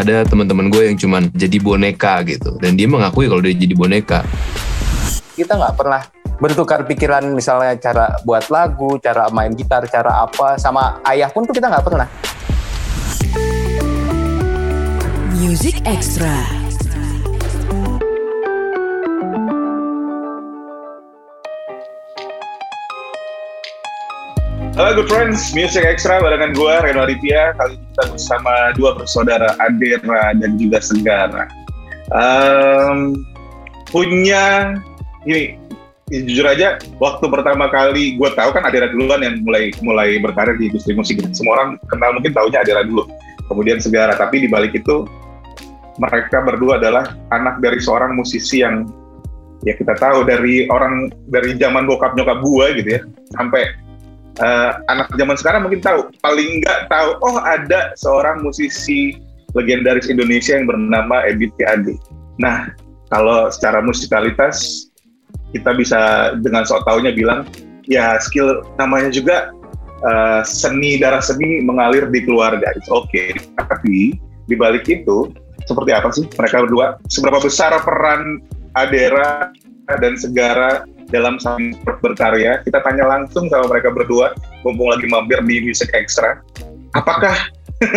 ada teman-teman gue yang cuman jadi boneka gitu dan dia mengakui kalau dia jadi boneka kita nggak pernah bertukar pikiran misalnya cara buat lagu, cara main gitar, cara apa sama ayah pun tuh kita nggak pernah. Music Extra. Halo good friends, Music Extra barengan gue Reno Aditya. Kali ini kita bersama dua bersaudara Adera dan juga Senggara. Um, punya ini jujur aja waktu pertama kali gue tahu kan Adera duluan yang mulai mulai berkarir di industri musik. Semua orang kenal mungkin tahunya Adera dulu. Kemudian Segara, tapi di balik itu mereka berdua adalah anak dari seorang musisi yang ya kita tahu dari orang dari zaman bokap nyokap gue gitu ya sampai uh, anak zaman sekarang mungkin tahu paling nggak tahu oh ada seorang musisi legendaris Indonesia yang bernama Ebit Ade. Nah kalau secara musikalitas kita bisa dengan sok taunya bilang ya skill namanya juga uh, seni darah seni mengalir di keluarga. Oke, okay. tapi di balik itu seperti apa sih mereka berdua? Seberapa besar peran Adera dan Segara dalam saling berkarya. Kita tanya langsung sama mereka berdua, mumpung lagi mampir di Music Extra. Apakah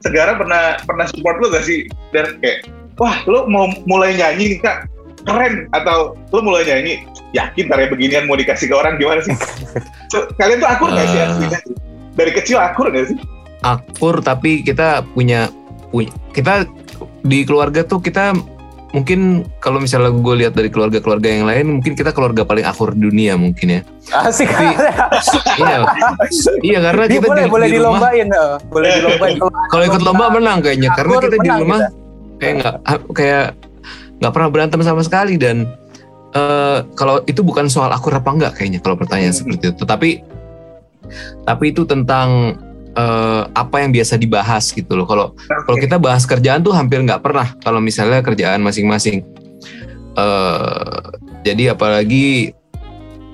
Segara pernah pernah support lo gak sih? Dan kayak, wah lo mau mulai nyanyi nih kak, keren. Atau lo mulai nyanyi, yakin karya beginian mau dikasih ke orang gimana sih? Kalian tuh akur uh, gak sih aslinya? Dari kecil akur gak sih? Akur, tapi kita punya, punya kita di keluarga tuh kita mungkin kalau misalnya gue lihat dari keluarga-keluarga yang lain mungkin kita keluarga paling akur di dunia mungkin ya asik Tapi, iya iya karena Dia kita boleh, di, boleh di rumah dilombain oh. boleh dilombain kalau ikut lomba menang kayaknya karena Akur kita di rumah kita. kayak nggak kayak nggak pernah berantem sama sekali dan uh, kalau itu bukan soal akur apa enggak kayaknya kalau pertanyaan Hmm. seperti itu tapi tapi itu tentang uh, apa yang biasa dibahas gitu loh kalau kalau kita bahas kerjaan tuh hampir nggak pernah kalau misalnya kerjaan masing-masing. Uh, jadi apalagi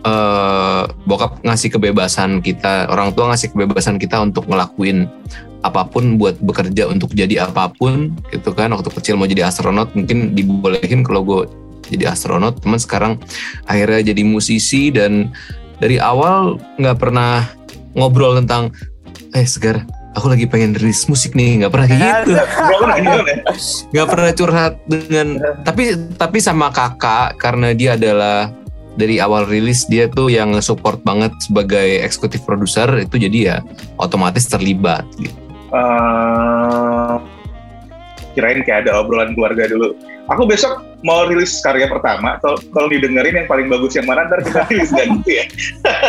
uh, bokap ngasih kebebasan kita, orang tua ngasih kebebasan kita untuk ngelakuin apa pun buat bekerja untuk jadi apa pun gitu kan. Waktu kecil mau jadi astronot mungkin dibolehin kalau gue jadi astronot, teman sekarang akhirnya jadi musisi dan dari awal nggak pernah ngobrol tentang eh segar aku lagi pengen rilis musik nih nggak pernah kayak gitu nggak pernah curhat dengan tapi tapi sama kakak karena dia adalah dari awal rilis dia tuh yang support banget sebagai eksekutif produser itu jadi ya otomatis terlibat gitu. Eh, kirain kayak ada obrolan keluarga dulu. Aku besok mau rilis karya pertama. Kalau kalau didengerin yang paling bagus yang mana ntar kita rilis gitu ya.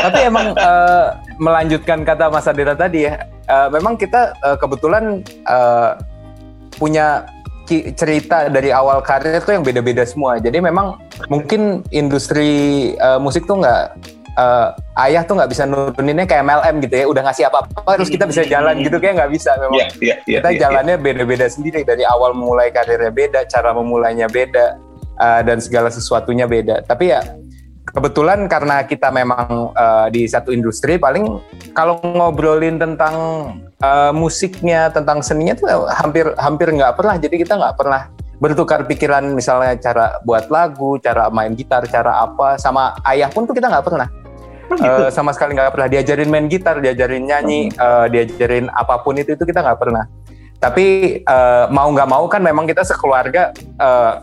tapi emang eh, melanjutkan kata Mas Adira tadi ya eh, memang kita eh, kebetulan eh, punya cerita dari awal karir tuh yang beda-beda semua jadi memang mungkin industri eh, musik tuh nggak eh, ayah tuh nggak bisa nuruninnya kayak MLM gitu ya udah ngasih apa-apa terus kita bisa jalan gitu kayak nggak bisa memang Iya, iya, iya. kita iya, jalannya beda-beda sendiri dari awal memulai karirnya beda, cara memulainya beda uh, dan segala sesuatunya beda. Tapi ya kebetulan karena kita memang uh, di satu industri paling kalau ngobrolin tentang uh, musiknya, tentang seninya tuh hampir hampir nggak pernah. Jadi kita nggak pernah bertukar pikiran misalnya cara buat lagu, cara main gitar, cara apa sama ayah pun tuh kita nggak pernah. Oh, gitu. Eh, sama sekali nggak pernah diajarin main gitar, diajarin nyanyi, eh, diajarin apa pun itu itu kita nggak pernah. Tapi eh, mau nggak mau kan memang kita sekeluarga eh,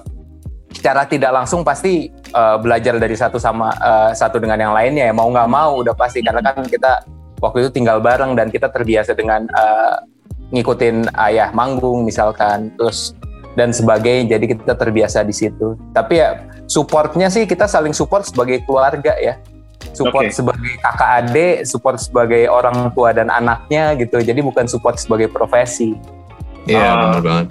secara tidak langsung pasti eh, belajar dari satu sama eh, satu dengan yang lainnya ya. Mau nggak mau udah pasti. Karena kan kita waktu itu tinggal bareng dan kita terbiasa dengan eh, ngikutin ayah manggung misalkan terus dan sebagainya. Jadi kita terbiasa di situ. Tapi ya supportnya sih kita saling support sebagai keluarga ya. Support Oke. sebagai kakak adik support sebagai orang tua dan anaknya gitu. Jadi bukan support sebagai profesi. Iya Ah. benar banget.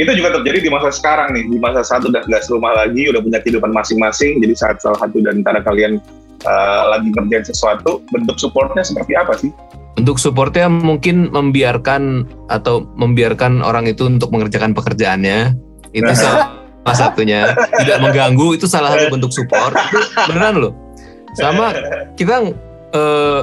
Itu juga terjadi di masa sekarang nih. Di masa satu udah nggak serumah lagi, udah punya kehidupan masing-masing. Jadi saat salah satu dan antara kalian uh, lagi ngerjain sesuatu, bentuk supportnya seperti apa sih? Untuk supportnya mungkin membiarkan atau membiarkan orang itu untuk mengerjakan pekerjaannya itu salah satunya tidak mengganggu itu salah satu bentuk support itu beneran loh sama kita eh,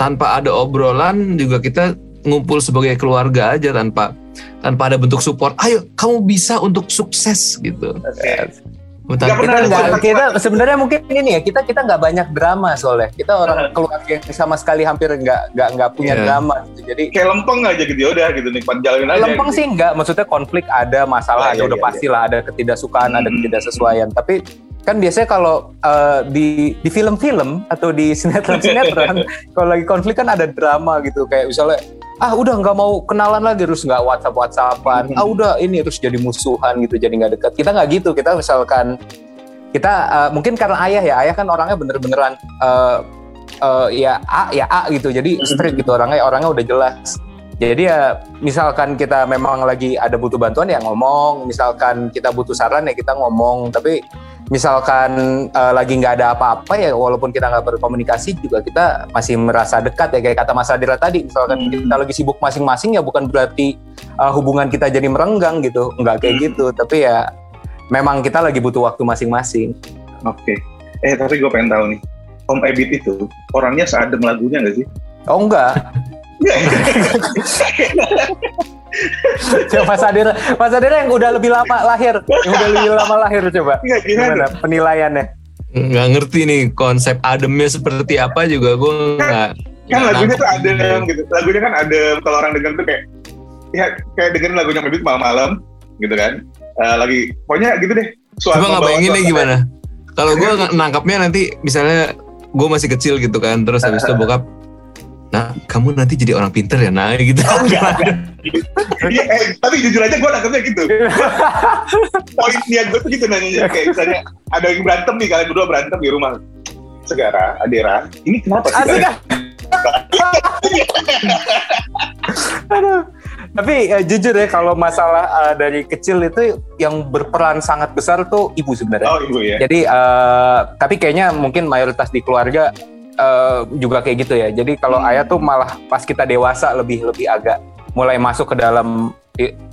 tanpa ada obrolan juga kita ngumpul sebagai keluarga aja tanpa tanpa ada bentuk support ayo kamu bisa untuk sukses gitu. Nggak Bentar, kita pernah nggak ada- kita sebenarnya mungkin ini ya kita kita nggak banyak drama soalnya. Kita orang keluarga yang sama sekali hampir nggak nggak nggak punya Iya. drama gitu. jadi kayak lempeng aja gitu ya udah gitu nikmat jalanin aja lempeng gitu. sih enggak maksudnya konflik ada masalah Iya, ada iya, udah iya, pastilah ada ketidaksukaan ada Hmm. ketidaksesuaian. Tapi kan biasanya kalau eh, di di film-film atau di sinetron-sinetron kalau lagi konflik kan ada drama gitu. Kayak misalnya ah udah nggak mau kenalan lagi terus nggak WhatsApp WhatsAppan. Hmm. ah udah ini terus jadi musuhan gitu jadi nggak dekat kita nggak gitu kita misalkan kita eh, mungkin karena ayah ya ayah kan orangnya bener-beneran eh, eh, ya A ya A gitu jadi strict gitu orangnya orangnya udah jelas. Jadi ya misalkan kita memang lagi ada butuh bantuan ya ngomong, misalkan kita butuh saran ya kita ngomong. Tapi misalkan eh, lagi nggak ada apa-apa ya walaupun kita nggak berkomunikasi juga kita masih merasa dekat ya kayak kata Mas Adira tadi. Misalkan Hmm. kita lagi sibuk masing-masing ya bukan berarti eh, hubungan kita jadi merenggang gitu, nggak kayak Hmm. gitu. Tapi ya memang kita lagi butuh waktu masing-masing. oke eh tapi gue pengen tahu nih Om Ebit itu orangnya seadem lagunya nggak sih Oh enggak, Mas Adira, Mas Adira yang udah lebih lama lahir, yang udah lebih lama lahir coba. Gimana Gimana penilaiannya? nggak ngerti nih konsep ademnya seperti apa juga gue nggak kan nggak lagunya tuh adem gitu lagunya kan adem kalau orang denger tuh kayak ya kayak dengerin lagunya Om Ebit malam-malam gitu kan Eh, lagi pokoknya gitu deh coba nggak suasana. gimana kalau gue nangkapnya nanti misalnya gue masih kecil gitu kan terus habis itu bokap nah kamu nanti jadi orang pinter ya nah gitu Iya, eh, tapi jujur aja gue nangkepnya gitu poin niat gue tuh gitu nanya kayak misalnya ada yang berantem nih kalian berdua berantem di rumah Segara, Adera, ini kenapa sih? Asik ah. Aduh. Tapi eh, jujur ya kalau masalah eh, dari kecil itu yang berperan sangat besar tuh ibu sebenarnya. Oh ibu ya. Jadi eh, tapi kayaknya mungkin mayoritas di keluarga eh, juga kayak gitu ya. Jadi kalau Hmm. ayah tuh malah pas kita dewasa lebih lebih agak mulai masuk ke dalam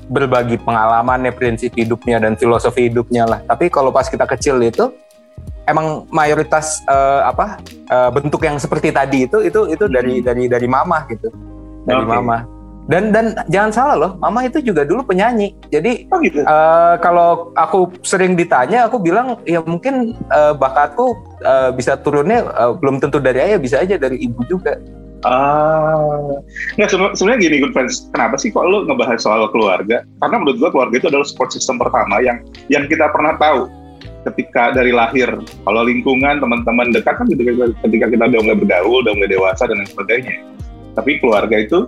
berbagi pengalamannya, prinsip hidupnya dan filosofi hidupnya lah. Tapi kalau pas kita kecil itu emang mayoritas eh, apa eh, bentuk yang seperti tadi itu itu itu dari dari dari mama gitu. Dari Oke. mama. Dan dan jangan salah loh, mama itu juga dulu penyanyi. Jadi Oh gitu. Eh, kalau aku sering ditanya, aku bilang ya mungkin eh, bakatku eh, bisa turunnya eh, belum tentu dari ayah, bisa aja dari ibu juga. Ah, nggak sebe- sebenarnya gini good friends. Kenapa sih kok lu ngebahas soal keluarga? Karena menurut gua keluarga itu adalah support system pertama yang yang kita pernah tahu ketika dari lahir. Kalau lingkungan teman-teman dekat kan ketika, ketika kita udah mulai bergaul, udah mulai dewasa dan lain sebagainya. Tapi keluarga itu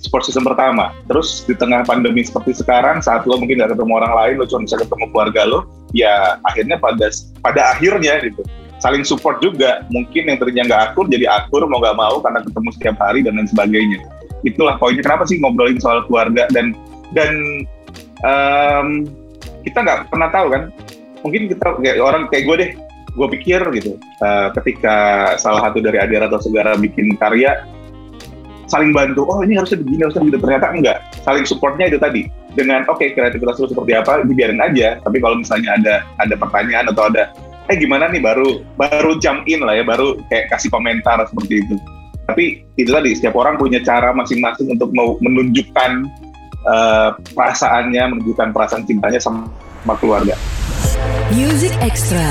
support system pertama. Terus di tengah pandemi seperti sekarang, saat lo mungkin nggak ketemu orang lain, lo cuma bisa ketemu keluarga lo, ya akhirnya pada pada akhirnya gitu saling support juga. Mungkin yang tadinya nggak akur jadi akur mau nggak mau karena ketemu setiap hari dan lain sebagainya. Itulah poinnya kenapa sih ngobrolin soal keluarga dan dan em, kita nggak pernah tahu kan. Mungkin kita kayak orang kayak gue deh, gue pikir gitu. eh, ketika salah satu dari Adira atau Segara bikin karya, saling bantu. Oh ini harusnya begini, harusnya begitu. Ternyata enggak. Saling supportnya itu tadi dengan oke kreativitas lu seperti apa dibiarin aja. Tapi kalau misalnya ada ada pertanyaan atau ada eh gimana nih baru baru jump in lah ya baru kayak kasih komentar seperti itu tapi itu tadi setiap orang punya cara masing-masing untuk mau menunjukkan eh, perasaannya menunjukkan perasaan cintanya sama, sama keluarga Music Extra.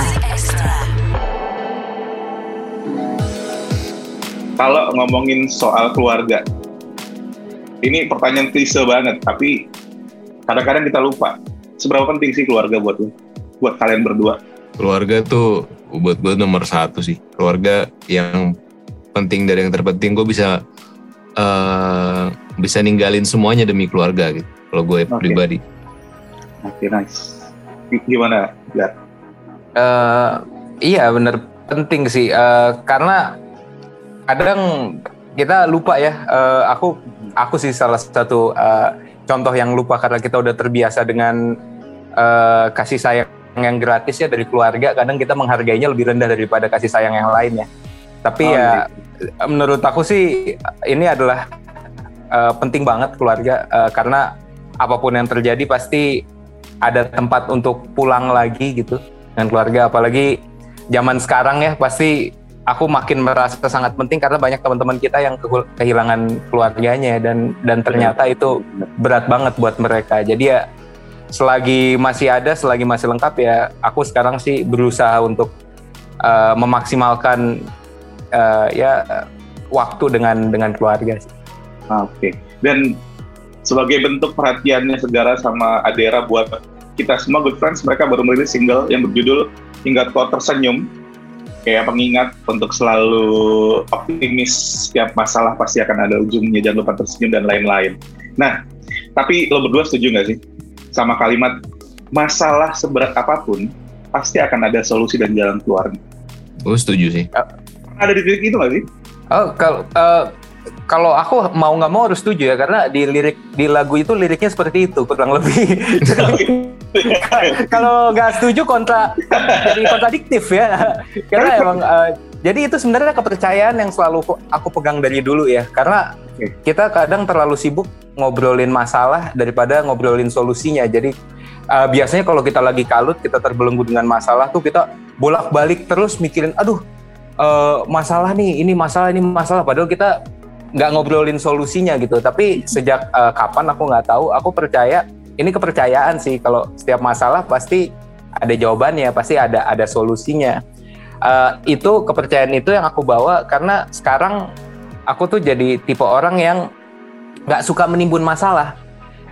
Kalau ngomongin soal keluarga ini pertanyaan klise banget tapi kadang-kadang kita lupa seberapa penting sih keluarga buat lu buat kalian berdua. Keluarga tuh buat gue nomor satu sih. Keluarga yang penting dari yang terpenting gue bisa eh bisa ninggalin semuanya demi keluarga gitu kalau gue Oke. pribadi. Oke nice. G- gimana ya Eh, iya bener. Penting sih. Eh, karena kadang kita lupa ya. Eh, aku aku sih salah satu eh, contoh yang lupa karena kita udah terbiasa dengan eh, kasih sayang yang gratis ya dari keluarga. Kadang kita menghargainya lebih rendah daripada kasih sayang yang lainnya. Tapi Oh, ya menurut aku sih ini adalah eh, penting banget keluarga eh, karena apa pun yang terjadi pasti ada tempat untuk pulang lagi gitu dengan keluarga apalagi zaman sekarang ya pasti aku makin merasa sangat penting karena banyak teman-teman kita yang kehilangan keluarganya dan dan ternyata itu berat banget buat mereka. Jadi ya selagi masih ada, selagi masih lengkap ya aku sekarang sih berusaha untuk uh, memaksimalkan uh, ya waktu dengan dengan keluarga sih. Oke. Okay. Dan sebagai bentuk perhatiannya Segara sama Adera buat kita semua good friends, mereka baru merilis single yang berjudul Hingga Kau Tersenyum kayak pengingat untuk selalu optimis setiap masalah pasti akan ada ujungnya jangan lupa tersenyum dan lain-lain. Nah, tapi lo berdua setuju nggak sih sama kalimat masalah seberat apa pun pasti akan ada solusi dan jalan keluar? Gue setuju sih. Ada di titik itu nggak sih? Oh, kalau uh, kalau aku mau nggak mau harus setuju ya karena di lirik di lagu itu liriknya seperti itu kurang lebih. kalau nggak setuju kontra jadi kontradiktif ya. Karena emang uh, jadi itu sebenarnya kepercayaan yang selalu aku pegang dari dulu ya. Karena kita kadang terlalu sibuk ngobrolin masalah daripada ngobrolin solusinya. Jadi uh, biasanya kalau kita lagi kalut, kita terbelenggu dengan masalah tuh kita bolak-balik terus mikirin, aduh uh, masalah nih, ini masalah, ini masalah. Padahal kita nggak ngobrolin solusinya gitu. Tapi sejak uh, kapan aku nggak tahu, aku percaya ini kepercayaan sih. Kalau setiap masalah pasti ada jawabannya, pasti ada ada solusinya. Uh, itu kepercayaan itu yang aku bawa karena sekarang aku tuh jadi tipe orang yang nggak suka menimbun masalah.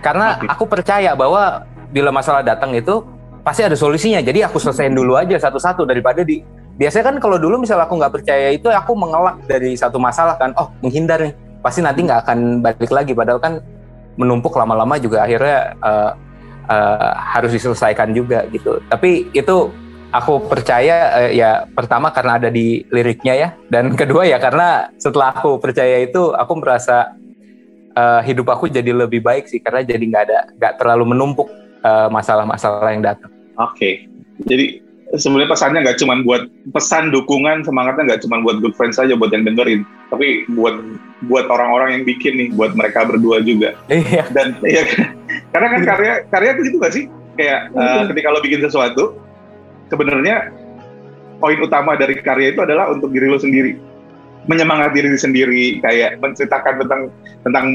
Karena aku percaya bahwa bila masalah datang itu pasti ada solusinya. Jadi aku selesaiin dulu aja satu-satu daripada di biasanya kan kalau dulu misalnya aku nggak percaya itu aku mengelak dari satu masalah kan. Oh menghindar nih. Pasti nanti nggak akan balik lagi. Padahal kan menumpuk lama-lama juga akhirnya uh, uh, harus diselesaikan juga gitu tapi itu aku percaya uh, ya pertama karena ada di liriknya ya dan kedua ya karena setelah aku percaya itu aku merasa uh, hidup aku jadi lebih baik sih karena jadi nggak ada nggak terlalu menumpuk masalah-masalah uh, yang datang. Oke, okay. jadi sebenarnya pesannya nggak cuma buat pesan dukungan semangatnya nggak cuma buat good friends saja buat yang dengerin. Tapi buat buat orang-orang yang bikin nih buat mereka berdua juga. Iya. Dan iya. Karena kan karya karya itu gitu gak sih? Kayak uh, ketika lo bikin sesuatu sebenarnya poin utama dari karya itu adalah untuk diri lo sendiri. Menyemangati diri sendiri kayak menceritakan tentang tentang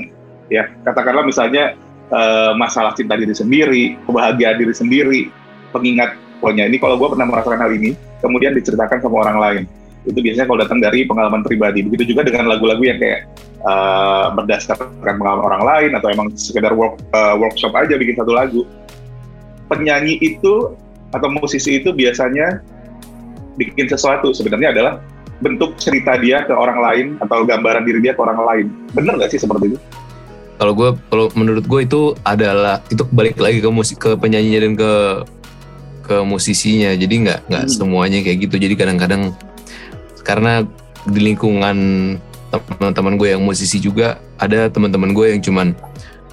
ya katakanlah misalnya uh, masalah cinta diri sendiri kebahagiaan diri sendiri pengingat pokoknya. Ini kalau gue pernah merasakan hal ini kemudian diceritakan sama orang lain. Itu biasanya kalau datang dari pengalaman pribadi. Begitu juga dengan lagu-lagu yang kayak uh, berdasarkan pengalaman orang lain atau emang sekedar work, uh, workshop aja bikin satu lagu. Penyanyi itu atau musisi itu biasanya bikin sesuatu sebenarnya adalah bentuk cerita dia ke orang lain atau gambaran diri dia ke orang lain. Bener gak sih seperti itu? Kalau gue kalau menurut gue itu adalah itu balik lagi ke musik ke penyanyinya dan ke ke musisinya. Jadi nggak nggak hmm. semuanya kayak gitu. Jadi kadang-kadang karena di lingkungan teman-teman gue yang musisi juga ada teman-teman gue yang cuman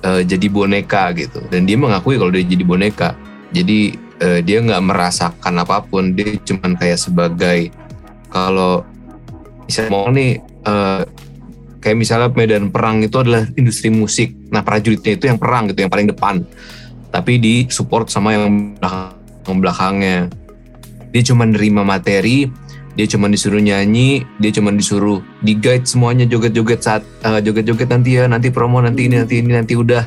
uh, jadi boneka gitu. Dan dia mengakui kalau dia jadi boneka. Jadi uh, dia nggak merasakan apa pun. Dia cuman kayak sebagai kalau misalnya mau nih uh, kayak misalnya medan perang itu adalah industri musik. Nah prajuritnya itu yang perang gitu yang paling depan. Tapi di support sama yang belakang belakangnya. Dia cuma nerima materi dia cuma disuruh nyanyi dia cuma disuruh di guide semuanya joget-joget saat uh, joget-joget nanti ya nanti promo nanti ini nanti ini nanti udah.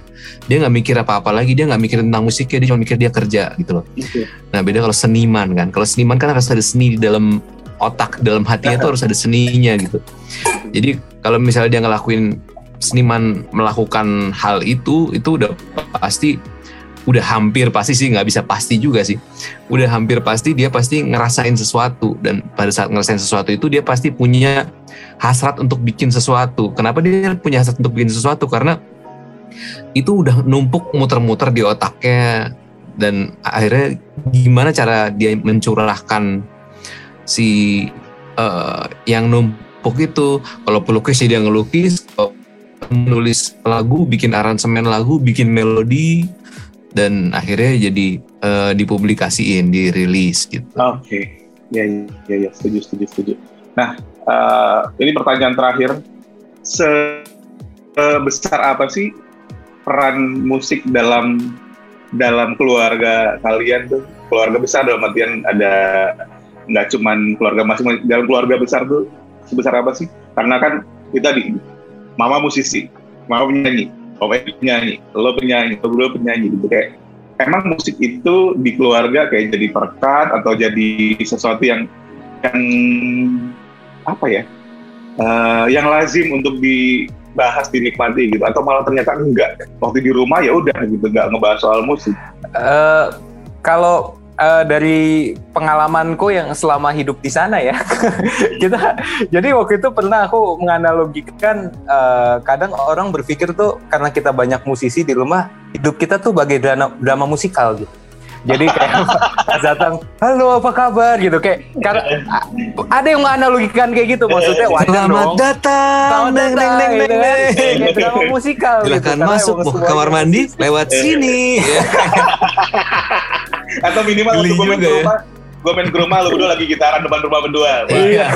Dia nggak mikir apa-apa lagi dia nggak mikir tentang musiknya dia cuma mikir dia kerja gitu loh. Gitu. nah beda kalau seniman kan. Kalau seniman kan harus ada seni di dalam otak dalam hatinya tuh harus ada seninya gitu. Jadi kalau misalnya dia ngelakuin seniman melakukan hal itu itu udah pasti udah hampir pasti sih nggak bisa pasti juga sih. Udah hampir pasti dia pasti ngerasain sesuatu. Dan pada saat ngerasain sesuatu itu dia pasti punya hasrat untuk bikin sesuatu. Kenapa dia punya hasrat untuk bikin sesuatu? Karena itu udah numpuk muter-muter di otaknya. Dan akhirnya gimana cara dia mencurahkan si uh, yang numpuk itu? Kalau pelukis dia ngelukis kalau menulis lagu bikin aransemen lagu bikin melodi dan akhirnya jadi uh, dipublikasiin, dirilis gitu. Oke, okay. ya, ya, ya, setuju, setuju, setuju. Nah, uh, ini pertanyaan terakhir, sebesar apa sih peran musik dalam dalam keluarga kalian tuh? Keluarga besar dalam artian ada nggak cuman keluarga masing-masing dalam keluarga besar tuh sebesar apa sih karena kan kita di mama musisi mama penyanyi papa penyanyi. Lo penyanyi lo penyanyi gitu. Kayak emang musik itu di keluarga kayak jadi perkat atau jadi sesuatu yang yang apa ya uh, yang lazim untuk dibahas dinikmati gitu. Atau malah ternyata enggak. Waktu di rumah ya udah gitu. Nggak ngebahas soal musik. Uh, kalau uh, dari pengalamanku yang selama hidup di sana ya kita jadi waktu itu pernah aku menganalogikan uh, kadang orang berpikir tuh karena kita banyak musisi di rumah hidup kita tuh bagai drama, drama musikal gitu jadi kayak datang, halo apa kabar gitu kayak karena ada yang menganalogikan kayak gitu maksudnya wajar Selamat dong. datang. Selamat datang. Neng, neng, neng, gitu kan. Kayak drama musikal Silakan gitu. masuk mau kamar mandi lewat sini. Atau minimal untuk gue main ke rumah, gue main ke rumah, lu berdua lagi gitaran depan rumah berdua. Iya.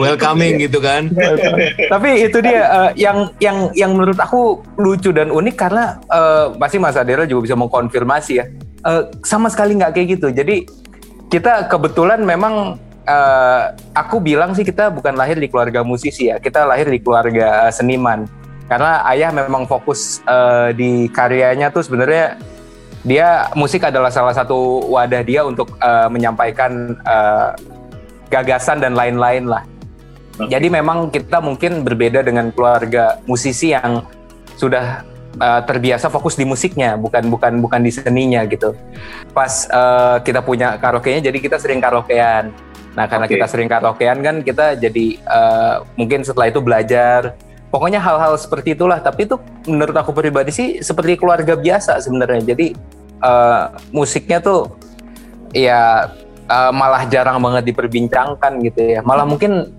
Welcoming gitu kan. Tapi itu dia uh, yang yang yang menurut aku lucu dan unik karena uh, pasti Mas Adera juga bisa mengkonfirmasi ya. Uh, sama sekali nggak kayak gitu. Jadi kita kebetulan memang uh, aku bilang sih kita bukan lahir di keluarga musisi ya. Kita lahir di keluarga seniman. Karena ayah memang fokus uh, di karyanya tuh sebenarnya dia musik adalah salah satu wadah dia untuk uh, menyampaikan uh, gagasan dan lain-lain lah. Okay. Jadi memang kita mungkin berbeda dengan keluarga musisi yang sudah uh, terbiasa fokus di musiknya, bukan bukan bukan di seninya gitu. Pas uh, kita punya karaoke-nya, jadi kita sering karaokean. Nah karena okay. kita sering karaokean kan kita jadi uh, mungkin setelah itu belajar pokoknya hal-hal seperti itulah tapi itu menurut aku pribadi sih seperti keluarga biasa sebenarnya jadi uh, musiknya tuh ya uh, malah jarang banget diperbincangkan gitu ya malah mungkin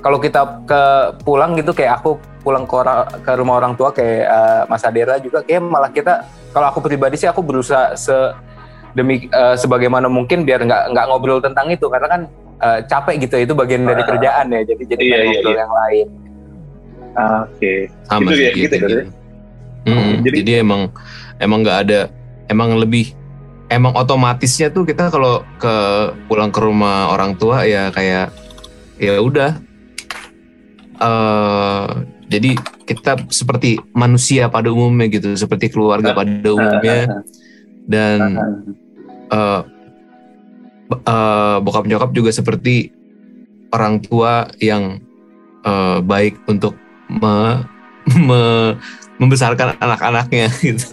kalau kita ke pulang gitu kayak aku pulang ke, orang, ke rumah orang tua kayak uh, Mas Adera juga kayak malah kita kalau aku pribadi sih aku berusaha se demi uh, sebagaimana mungkin biar nggak nggak ngobrol tentang itu karena kan uh, capek gitu itu bagian dari kerjaan ya jadi jadi iya, iya, ngobrol iya. yang lain Ah, oke. Okay. Sama gitu, ya, gitu, gitu. Ya. Hmm, jadi, jadi emang emang nggak ada emang lebih emang otomatisnya tuh kita kalau ke pulang ke rumah orang tua ya kayak ya udah. Uh, jadi kita seperti manusia pada umumnya gitu seperti keluarga pada umumnya. Dan uh, uh, bokap nyokap juga seperti orang tua yang uh, baik untuk me, me, membesarkan anak-anaknya gitu.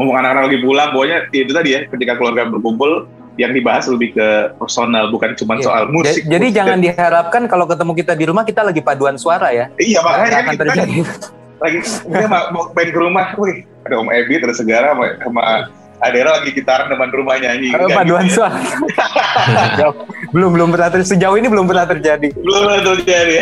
Ngomong anak-anak lagi pulang, pokoknya itu tadi ya, ketika keluarga berkumpul, yang dibahas lebih ke personal bukan cuma yeah. soal musik. Jadi musik jangan diharapkan kalau ketemu kita di rumah kita lagi paduan suara ya. Iya makanya kan akan terjadi. Lagi kita mau main ke rumah, wih ada Om Ebi terus segala sama, sama Adera lagi gitaran depan rumah nyanyi. Oh, paduan gitu. suara. belum belum pernah terjadi sejauh ini belum pernah terjadi. Belum pernah terjadi.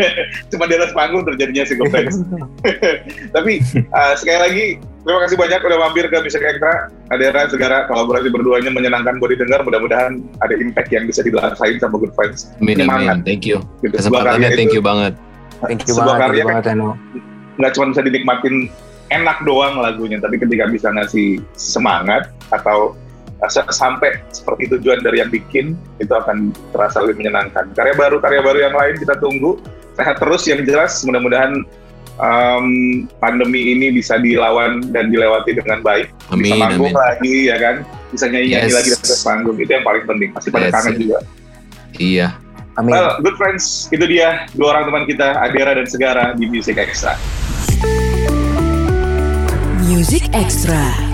Cuma di atas panggung terjadinya sih Tapi uh, sekali lagi terima kasih banyak udah mampir ke Music Extra. Adera segera kolaborasi berduanya menyenangkan buat didengar. Mudah-mudahan ada impact yang bisa dirasain sama Good Friends. Amin, amin. Thank you. Gitu. Kesempatannya thank you banget. Thank you sebuah banget. Karya kan, nggak cuma bisa dinikmatin enak doang lagunya tapi ketika bisa ngasih semangat atau sampai seperti tujuan dari yang bikin itu akan terasa lebih menyenangkan karya baru karya baru yang lain kita tunggu sehat terus yang jelas mudah-mudahan um, pandemi ini bisa dilawan dan dilewati dengan baik amin, bisa manggung amin. lagi ya kan bisa nyanyi yes. lagi di panggung itu yang paling penting pasti pada kangen juga iya Amin. Well, good friends, itu dia dua orang teman kita, Adera dan Segara di Music Extra. Music Extra.